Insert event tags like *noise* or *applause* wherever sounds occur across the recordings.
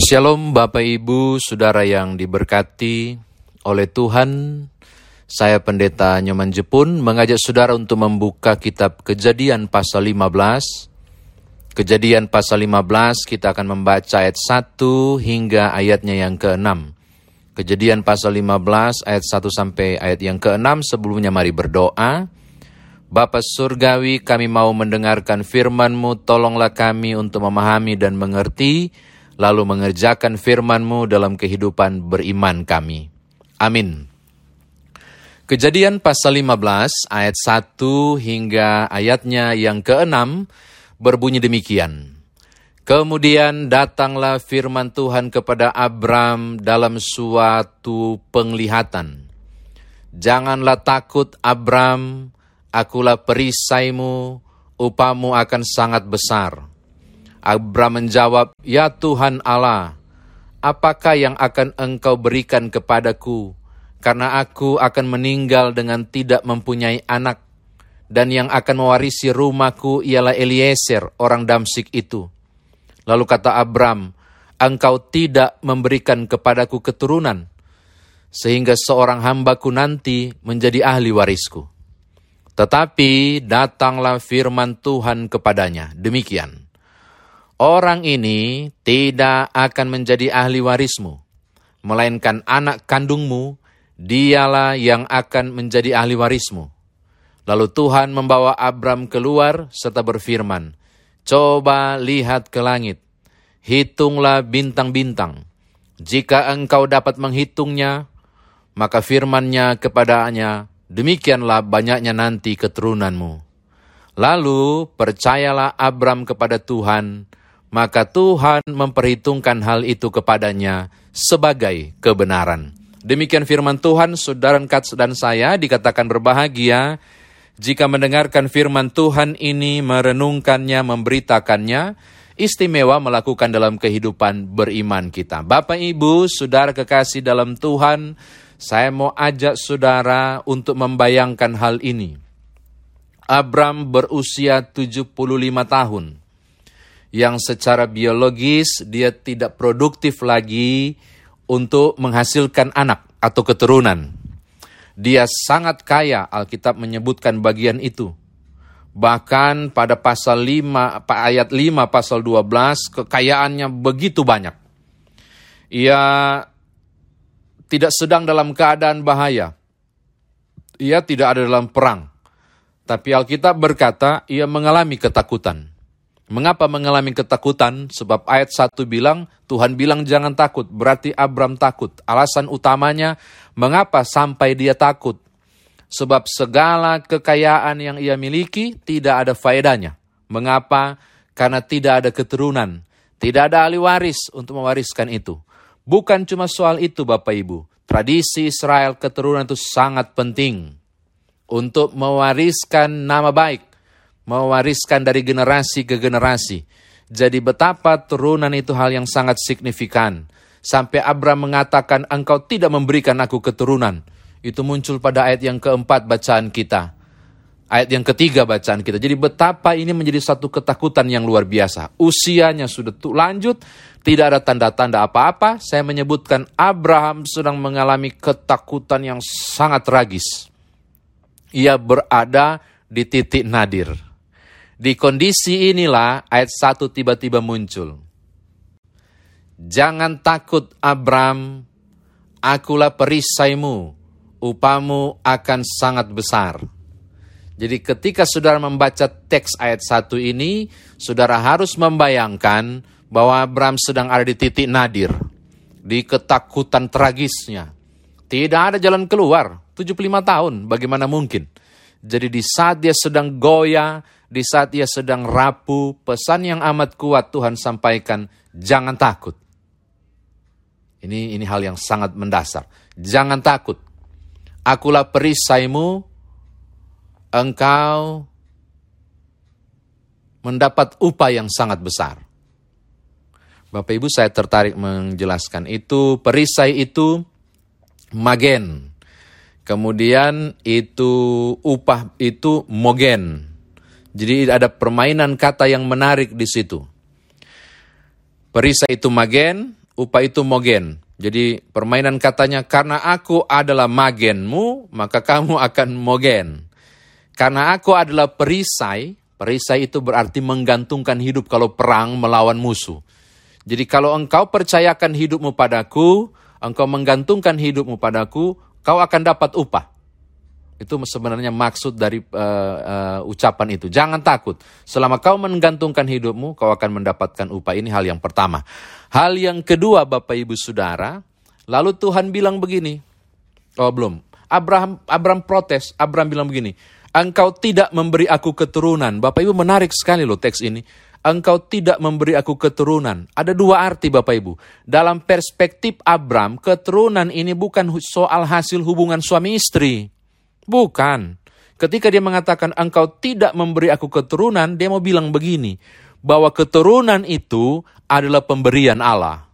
Shalom Bapak Ibu, Saudara yang diberkati oleh Tuhan. Saya Pendeta Nyoman Jepun mengajak Saudara untuk membuka kitab Kejadian pasal 15. Kejadian pasal 15 kita akan membaca ayat 1 hingga ayatnya yang ke-6. Kejadian pasal 15 ayat 1 sampai ayat yang ke-6 sebelumnya mari berdoa. Bapa Surgawi kami mau mendengarkan firman-Mu, tolonglah kami untuk memahami dan mengerti, lalu mengerjakan firman-Mu dalam kehidupan beriman kami. Amin. Kejadian pasal 15 ayat 1 hingga ayatnya yang ke-6 berbunyi demikian. Kemudian datanglah firman Tuhan kepada Abram dalam suatu penglihatan. Janganlah takut Abram, akulah perisaimu, upamu akan sangat besar. Abram menjawab, Ya Tuhan Allah, apakah yang akan engkau berikan kepadaku? Karena aku akan meninggal dengan tidak mempunyai anak. Dan yang akan mewarisi rumahku ialah Eliezer, orang Damsik itu. Lalu kata Abram, engkau tidak memberikan kepadaku keturunan, sehingga seorang hambaku nanti menjadi ahli warisku. Tetapi datanglah firman Tuhan kepadanya, demikian. Orang ini tidak akan menjadi ahli warismu, melainkan anak kandungmu, dialah yang akan menjadi ahli warismu. Lalu Tuhan membawa Abram keluar serta berfirman, Coba lihat ke langit, hitunglah bintang-bintang. Jika engkau dapat menghitungnya, maka firmannya kepadanya, demikianlah banyaknya nanti keturunanmu. Lalu percayalah Abram kepada Tuhan, maka Tuhan memperhitungkan hal itu kepadanya sebagai kebenaran. Demikian firman Tuhan, saudara dan saya dikatakan berbahagia jika mendengarkan firman Tuhan ini, merenungkannya, memberitakannya, istimewa melakukan dalam kehidupan beriman kita. Bapak, Ibu, saudara kekasih dalam Tuhan, saya mau ajak saudara untuk membayangkan hal ini. Abram berusia 75 tahun, yang secara biologis dia tidak produktif lagi untuk menghasilkan anak atau keturunan. Dia sangat kaya, Alkitab menyebutkan bagian itu. Bahkan pada pasal 5, ayat 5 pasal 12, kekayaannya begitu banyak. Ia tidak sedang dalam keadaan bahaya. Ia tidak ada dalam perang. Tapi Alkitab berkata, ia mengalami ketakutan. Mengapa mengalami ketakutan? Sebab ayat 1 bilang, Tuhan bilang jangan takut, berarti Abram takut. Alasan utamanya, mengapa sampai dia takut? Sebab segala kekayaan yang ia miliki tidak ada faedahnya. Mengapa? Karena tidak ada keturunan. Tidak ada ahli waris untuk mewariskan itu. Bukan cuma soal itu Bapak Ibu. Tradisi Israel keturunan itu sangat penting. Untuk mewariskan nama baik. Mewariskan dari generasi ke generasi jadi betapa turunan itu hal yang sangat signifikan. Sampai Abraham mengatakan, engkau tidak memberikan aku keturunan. Itu muncul pada ayat yang keempat bacaan kita. Ayat yang ketiga bacaan kita. Jadi betapa ini menjadi satu ketakutan yang luar biasa. Usianya sudah lanjut, tidak ada tanda-tanda apa-apa. Saya menyebutkan Abraham sedang mengalami ketakutan yang sangat tragis. Ia berada di titik nadir di kondisi inilah ayat 1 tiba-tiba muncul. Jangan takut Abram, akulah perisaimu, upamu akan sangat besar. Jadi ketika saudara membaca teks ayat 1 ini, saudara harus membayangkan bahwa Abram sedang ada di titik nadir, di ketakutan tragisnya. Tidak ada jalan keluar, 75 tahun, bagaimana mungkin? Jadi di saat dia sedang goyah, di saat ia sedang rapuh, pesan yang amat kuat Tuhan sampaikan, jangan takut. Ini ini hal yang sangat mendasar. Jangan takut. Akulah perisaimu, engkau mendapat upah yang sangat besar. Bapak Ibu saya tertarik menjelaskan itu, perisai itu magen. Kemudian itu upah itu mogen. Jadi ada permainan kata yang menarik di situ. Perisai itu magen, upah itu mogen. Jadi permainan katanya, karena aku adalah magenmu, maka kamu akan mogen. Karena aku adalah perisai, perisai itu berarti menggantungkan hidup kalau perang melawan musuh. Jadi kalau engkau percayakan hidupmu padaku, engkau menggantungkan hidupmu padaku, kau akan dapat upah. Itu sebenarnya maksud dari uh, uh, ucapan itu. Jangan takut. Selama kau menggantungkan hidupmu, kau akan mendapatkan upah. Ini hal yang pertama. Hal yang kedua, Bapak Ibu Saudara, lalu Tuhan bilang begini. Oh, belum. Abraham Abraham protes. Abraham bilang begini, "Engkau tidak memberi aku keturunan." Bapak Ibu menarik sekali loh teks ini engkau tidak memberi aku keturunan. Ada dua arti Bapak Ibu. Dalam perspektif Abram, keturunan ini bukan soal hasil hubungan suami istri. Bukan. Ketika dia mengatakan engkau tidak memberi aku keturunan, dia mau bilang begini, bahwa keturunan itu adalah pemberian Allah.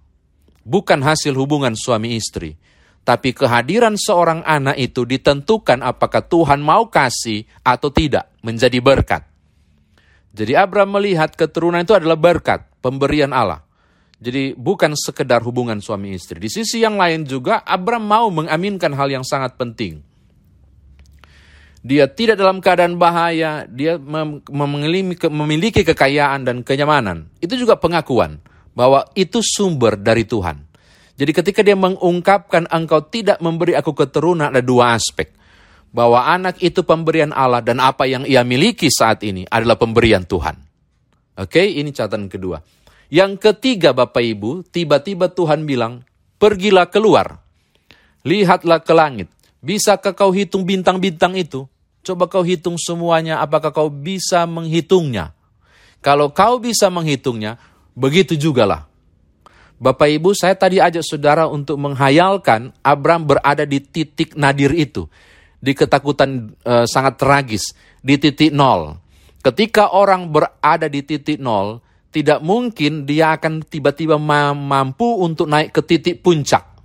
Bukan hasil hubungan suami istri. Tapi kehadiran seorang anak itu ditentukan apakah Tuhan mau kasih atau tidak, menjadi berkat. Jadi Abraham melihat keturunan itu adalah berkat, pemberian Allah. Jadi bukan sekedar hubungan suami istri. Di sisi yang lain juga Abraham mau mengaminkan hal yang sangat penting dia tidak dalam keadaan bahaya, dia memiliki kekayaan dan kenyamanan. Itu juga pengakuan bahwa itu sumber dari Tuhan. Jadi ketika dia mengungkapkan engkau tidak memberi aku keturunan ada dua aspek. Bahwa anak itu pemberian Allah dan apa yang ia miliki saat ini adalah pemberian Tuhan. Oke, ini catatan kedua. Yang ketiga Bapak Ibu, tiba-tiba Tuhan bilang, pergilah keluar. Lihatlah ke langit. Bisakah kau hitung bintang-bintang itu? Coba kau hitung semuanya, apakah kau bisa menghitungnya? Kalau kau bisa menghitungnya, begitu jugalah. Bapak Ibu, saya tadi ajak saudara untuk menghayalkan Abraham berada di titik nadir itu. Di ketakutan e, sangat tragis, di titik nol. Ketika orang berada di titik nol, tidak mungkin dia akan tiba-tiba mampu untuk naik ke titik puncak.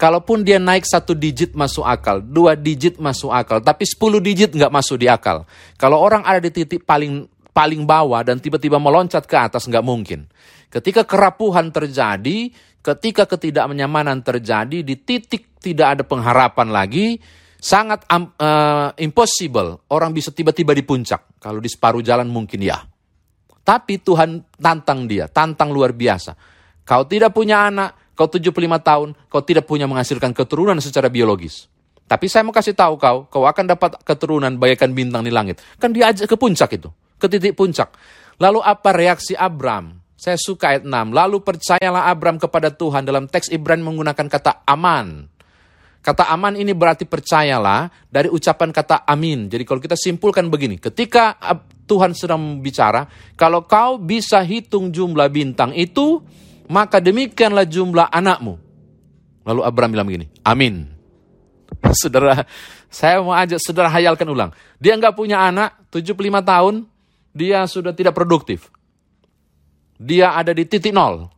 Kalaupun dia naik satu digit masuk akal, dua digit masuk akal, tapi sepuluh digit nggak masuk di akal. Kalau orang ada di titik paling paling bawah dan tiba-tiba meloncat ke atas nggak mungkin. Ketika kerapuhan terjadi, ketika ketidaknyamanan terjadi, di titik tidak ada pengharapan lagi, sangat um, uh, impossible orang bisa tiba-tiba di puncak. Kalau di separuh jalan mungkin ya. Tapi Tuhan tantang dia, tantang luar biasa. Kau tidak punya anak, kau 75 tahun, kau tidak punya menghasilkan keturunan secara biologis. Tapi saya mau kasih tahu kau, kau akan dapat keturunan bagaikan bintang di langit. Kan diajak ke puncak itu, ke titik puncak. Lalu apa reaksi Abram? Saya suka ayat 6. Lalu percayalah Abram kepada Tuhan dalam teks Ibrani menggunakan kata aman. Kata aman ini berarti percayalah dari ucapan kata amin. Jadi kalau kita simpulkan begini, ketika Tuhan sedang bicara, kalau kau bisa hitung jumlah bintang itu, maka demikianlah jumlah anakmu. Lalu Abraham bilang begini, amin. *laughs* Saudara, saya mau ajak saudara hayalkan ulang. Dia nggak punya anak, 75 tahun, dia sudah tidak produktif. Dia ada di titik nol.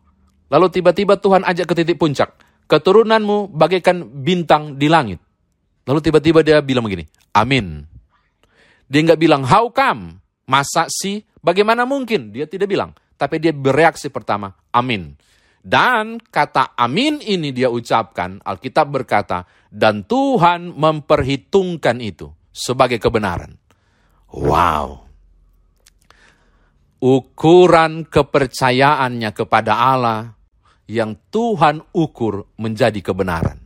Lalu tiba-tiba Tuhan ajak ke titik puncak. Keturunanmu bagaikan bintang di langit. Lalu tiba-tiba dia bilang begini, amin. Dia nggak bilang, how come? Masa sih? Bagaimana mungkin? Dia tidak bilang. Tapi dia bereaksi pertama, amin. Dan kata amin ini dia ucapkan, Alkitab berkata, dan Tuhan memperhitungkan itu sebagai kebenaran. Wow. Ukuran kepercayaannya kepada Allah yang Tuhan ukur menjadi kebenaran.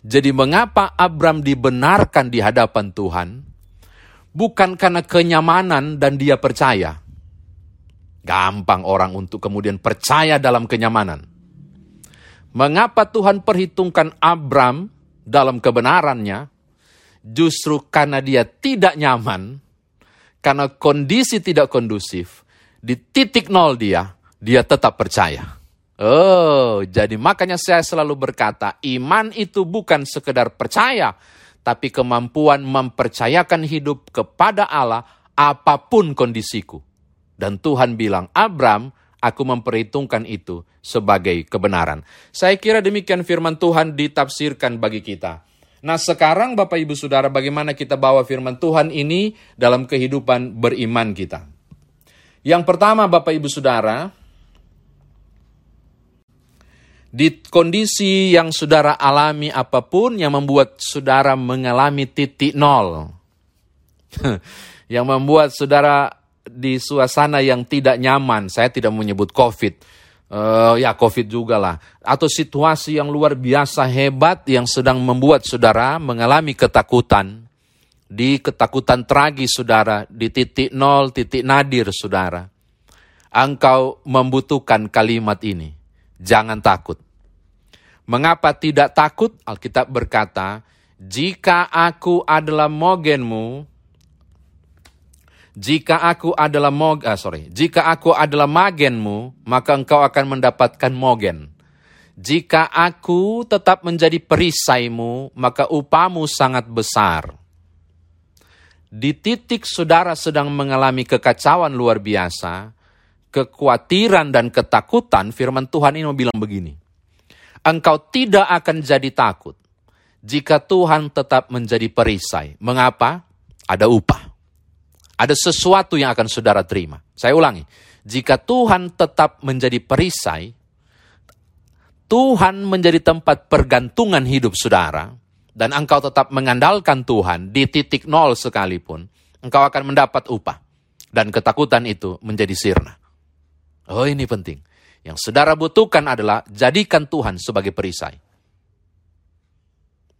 Jadi mengapa Abram dibenarkan di hadapan Tuhan? Bukan karena kenyamanan dan dia percaya, Gampang orang untuk kemudian percaya dalam kenyamanan. Mengapa Tuhan perhitungkan Abram dalam kebenarannya? Justru karena dia tidak nyaman, karena kondisi tidak kondusif, di titik nol dia, dia tetap percaya. Oh, jadi makanya saya selalu berkata, iman itu bukan sekedar percaya, tapi kemampuan mempercayakan hidup kepada Allah apa pun kondisiku. Dan Tuhan bilang, Abram, aku memperhitungkan itu sebagai kebenaran. Saya kira demikian firman Tuhan ditafsirkan bagi kita. Nah sekarang Bapak Ibu Saudara bagaimana kita bawa firman Tuhan ini dalam kehidupan beriman kita. Yang pertama Bapak Ibu Saudara, Di kondisi yang saudara alami apa pun yang membuat saudara mengalami titik nol. *laughs* yang membuat saudara di suasana yang tidak nyaman. Saya tidak menyebut COVID. Uh, ya COVID juga lah. Atau situasi yang luar biasa hebat yang sedang membuat saudara mengalami ketakutan. Di ketakutan tragis saudara, di titik nol, titik nadir saudara. Engkau membutuhkan kalimat ini. Jangan takut. Mengapa tidak takut? Alkitab berkata, jika aku adalah mogenmu, jika aku adalah mog, ah, sorry, jika aku adalah magenmu, maka engkau akan mendapatkan mogen. Jika aku tetap menjadi perisaimu, maka upamu sangat besar. Di titik saudara sedang mengalami kekacauan luar biasa, kekhawatiran dan ketakutan, firman Tuhan ini bilang begini. Engkau tidak akan jadi takut jika Tuhan tetap menjadi perisai. Mengapa? Ada upah. Ada sesuatu yang akan saudara terima. Saya ulangi, jika Tuhan tetap menjadi perisai, Tuhan menjadi tempat pergantungan hidup saudara, dan engkau tetap mengandalkan Tuhan di titik nol sekalipun, engkau akan mendapat upah. Dan ketakutan itu menjadi sirna. Oh ini penting. Yang saudara butuhkan adalah jadikan Tuhan sebagai perisai.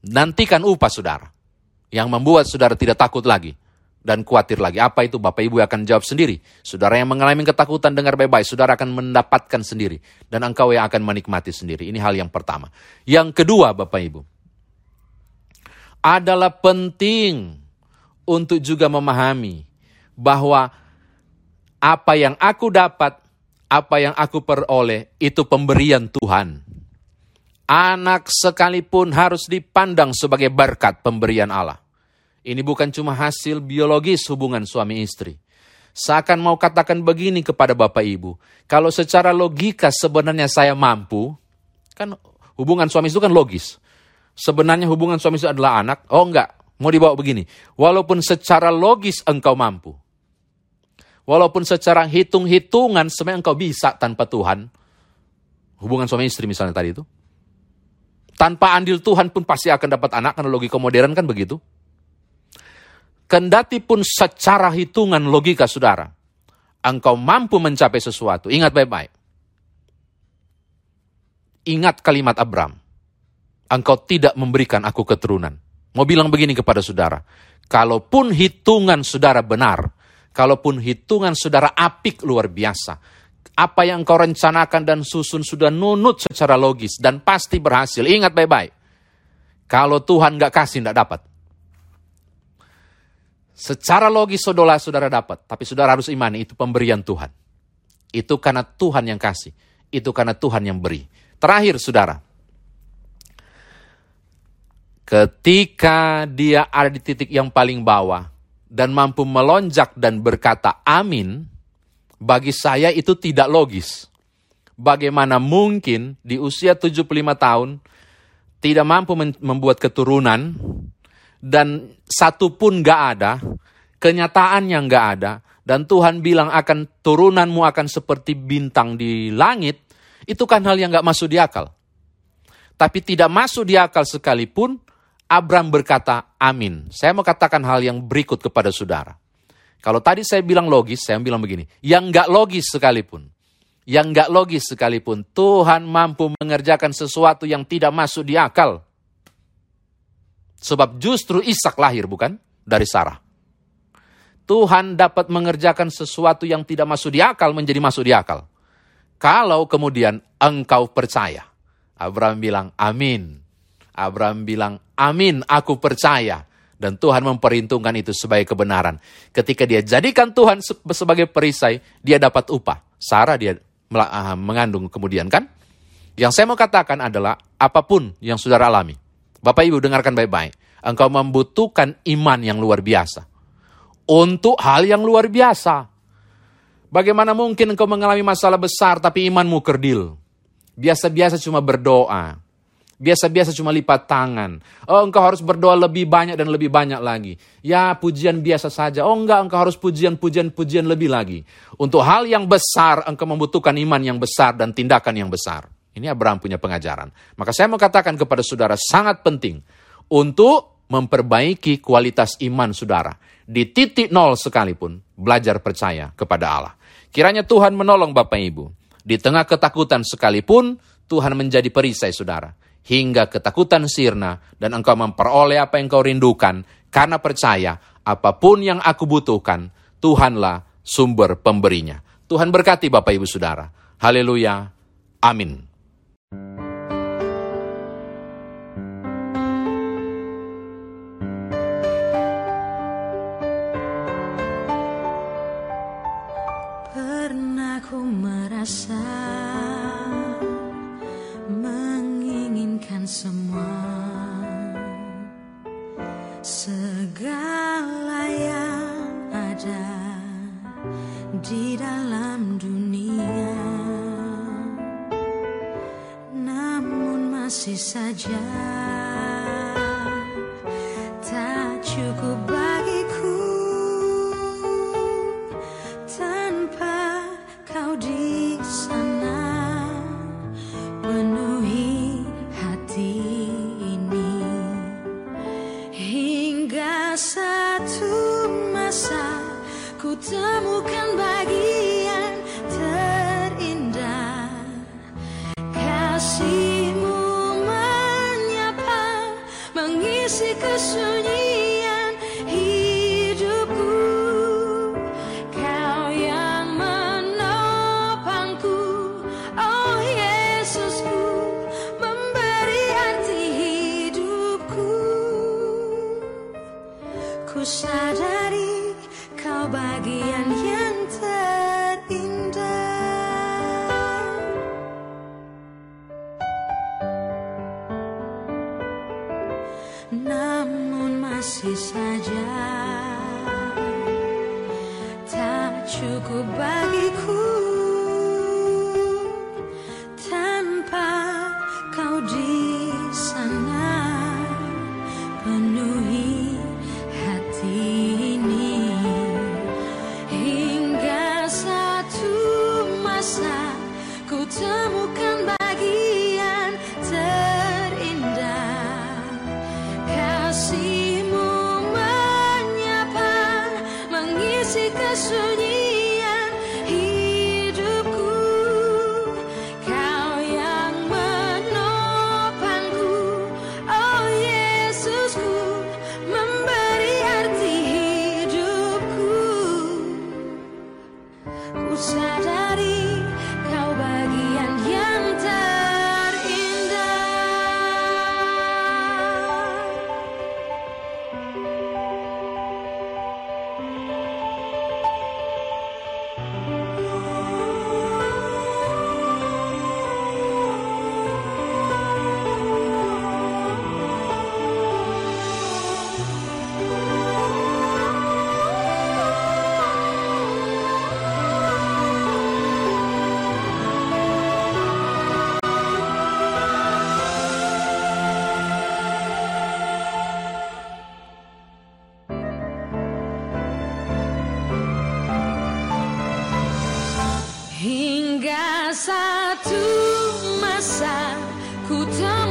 Nantikan upah saudara. Yang membuat saudara tidak takut lagi dan khawatir lagi. Apa itu Bapak Ibu akan jawab sendiri. Saudara yang mengalami ketakutan dengar baik-baik, saudara akan mendapatkan sendiri. Dan engkau yang akan menikmati sendiri. Ini hal yang pertama. Yang kedua Bapak Ibu, adalah penting untuk juga memahami bahwa apa yang aku dapat, apa yang aku peroleh, itu pemberian Tuhan. Anak sekalipun harus dipandang sebagai berkat pemberian Allah. Ini bukan cuma hasil biologis hubungan suami istri. Seakan mau katakan begini kepada Bapak Ibu, kalau secara logika sebenarnya saya mampu, kan hubungan suami itu kan logis. Sebenarnya hubungan suami istri adalah anak, oh enggak, mau dibawa begini. Walaupun secara logis engkau mampu, walaupun secara hitung-hitungan sebenarnya engkau bisa tanpa Tuhan, hubungan suami istri misalnya tadi itu, tanpa andil Tuhan pun pasti akan dapat anak, karena logika modern kan begitu. Kendati pun secara hitungan logika saudara, engkau mampu mencapai sesuatu. Ingat baik-baik. Ingat kalimat Abram. Engkau tidak memberikan aku keturunan. Mau bilang begini kepada saudara. Kalaupun hitungan saudara benar, kalaupun hitungan saudara apik luar biasa, apa yang kau rencanakan dan susun sudah nunut secara logis dan pasti berhasil. Ingat baik-baik. Kalau Tuhan nggak kasih, nggak dapat. Secara logis saudara saudara dapat, tapi saudara harus imani itu pemberian Tuhan. Itu karena Tuhan yang kasih, itu karena Tuhan yang beri. Terakhir saudara, ketika dia ada di titik yang paling bawah dan mampu melonjak dan berkata amin, bagi saya itu tidak logis. Bagaimana mungkin di usia 75 tahun tidak mampu membuat keturunan, dan satu pun gak ada, kenyataannya gak ada, dan Tuhan bilang akan turunanmu akan seperti bintang di langit, itu kan hal yang gak masuk di akal. Tapi tidak masuk di akal sekalipun, Abram berkata, amin. Saya mau katakan hal yang berikut kepada saudara. Kalau tadi saya bilang logis, saya bilang begini, yang gak logis sekalipun, yang gak logis sekalipun, Tuhan mampu mengerjakan sesuatu yang tidak masuk di akal. Sebab justru Ishak lahir bukan dari Sarah. Tuhan dapat mengerjakan sesuatu yang tidak masuk di akal menjadi masuk di akal. Kalau kemudian engkau percaya. Abraham bilang amin. Abraham bilang amin aku percaya. Dan Tuhan memperhitungkan itu sebagai kebenaran. Ketika dia jadikan Tuhan sebagai perisai, dia dapat upah. Sarah dia ah, mengandung kemudian kan? Yang saya mau katakan adalah apa pun yang saudara alami Bapak Ibu dengarkan baik-baik. Engkau membutuhkan iman yang luar biasa. Untuk hal yang luar biasa. Bagaimana mungkin engkau mengalami masalah besar tapi imanmu kerdil? Biasa-biasa cuma berdoa. Biasa-biasa cuma lipat tangan. Oh engkau harus berdoa lebih banyak dan lebih banyak lagi. Ya pujian biasa saja. Oh enggak engkau harus pujian-pujian-pujian lebih lagi. Untuk hal yang besar engkau membutuhkan iman yang besar dan tindakan yang besar. Ini Abraham punya pengajaran. Maka saya mau katakan kepada saudara sangat penting untuk memperbaiki kualitas iman saudara. Di titik nol sekalipun, belajar percaya kepada Allah. Kiranya Tuhan menolong Bapak Ibu. Di tengah ketakutan sekalipun, Tuhan menjadi perisai saudara. Hingga ketakutan sirna dan engkau memperoleh apa yang kau rindukan. Karena percaya, apa pun yang aku butuhkan, Tuhanlah sumber pemberinya. Tuhan berkati Bapak Ibu Saudara. Haleluya. Amin. Tak cukup satu masa ku temukan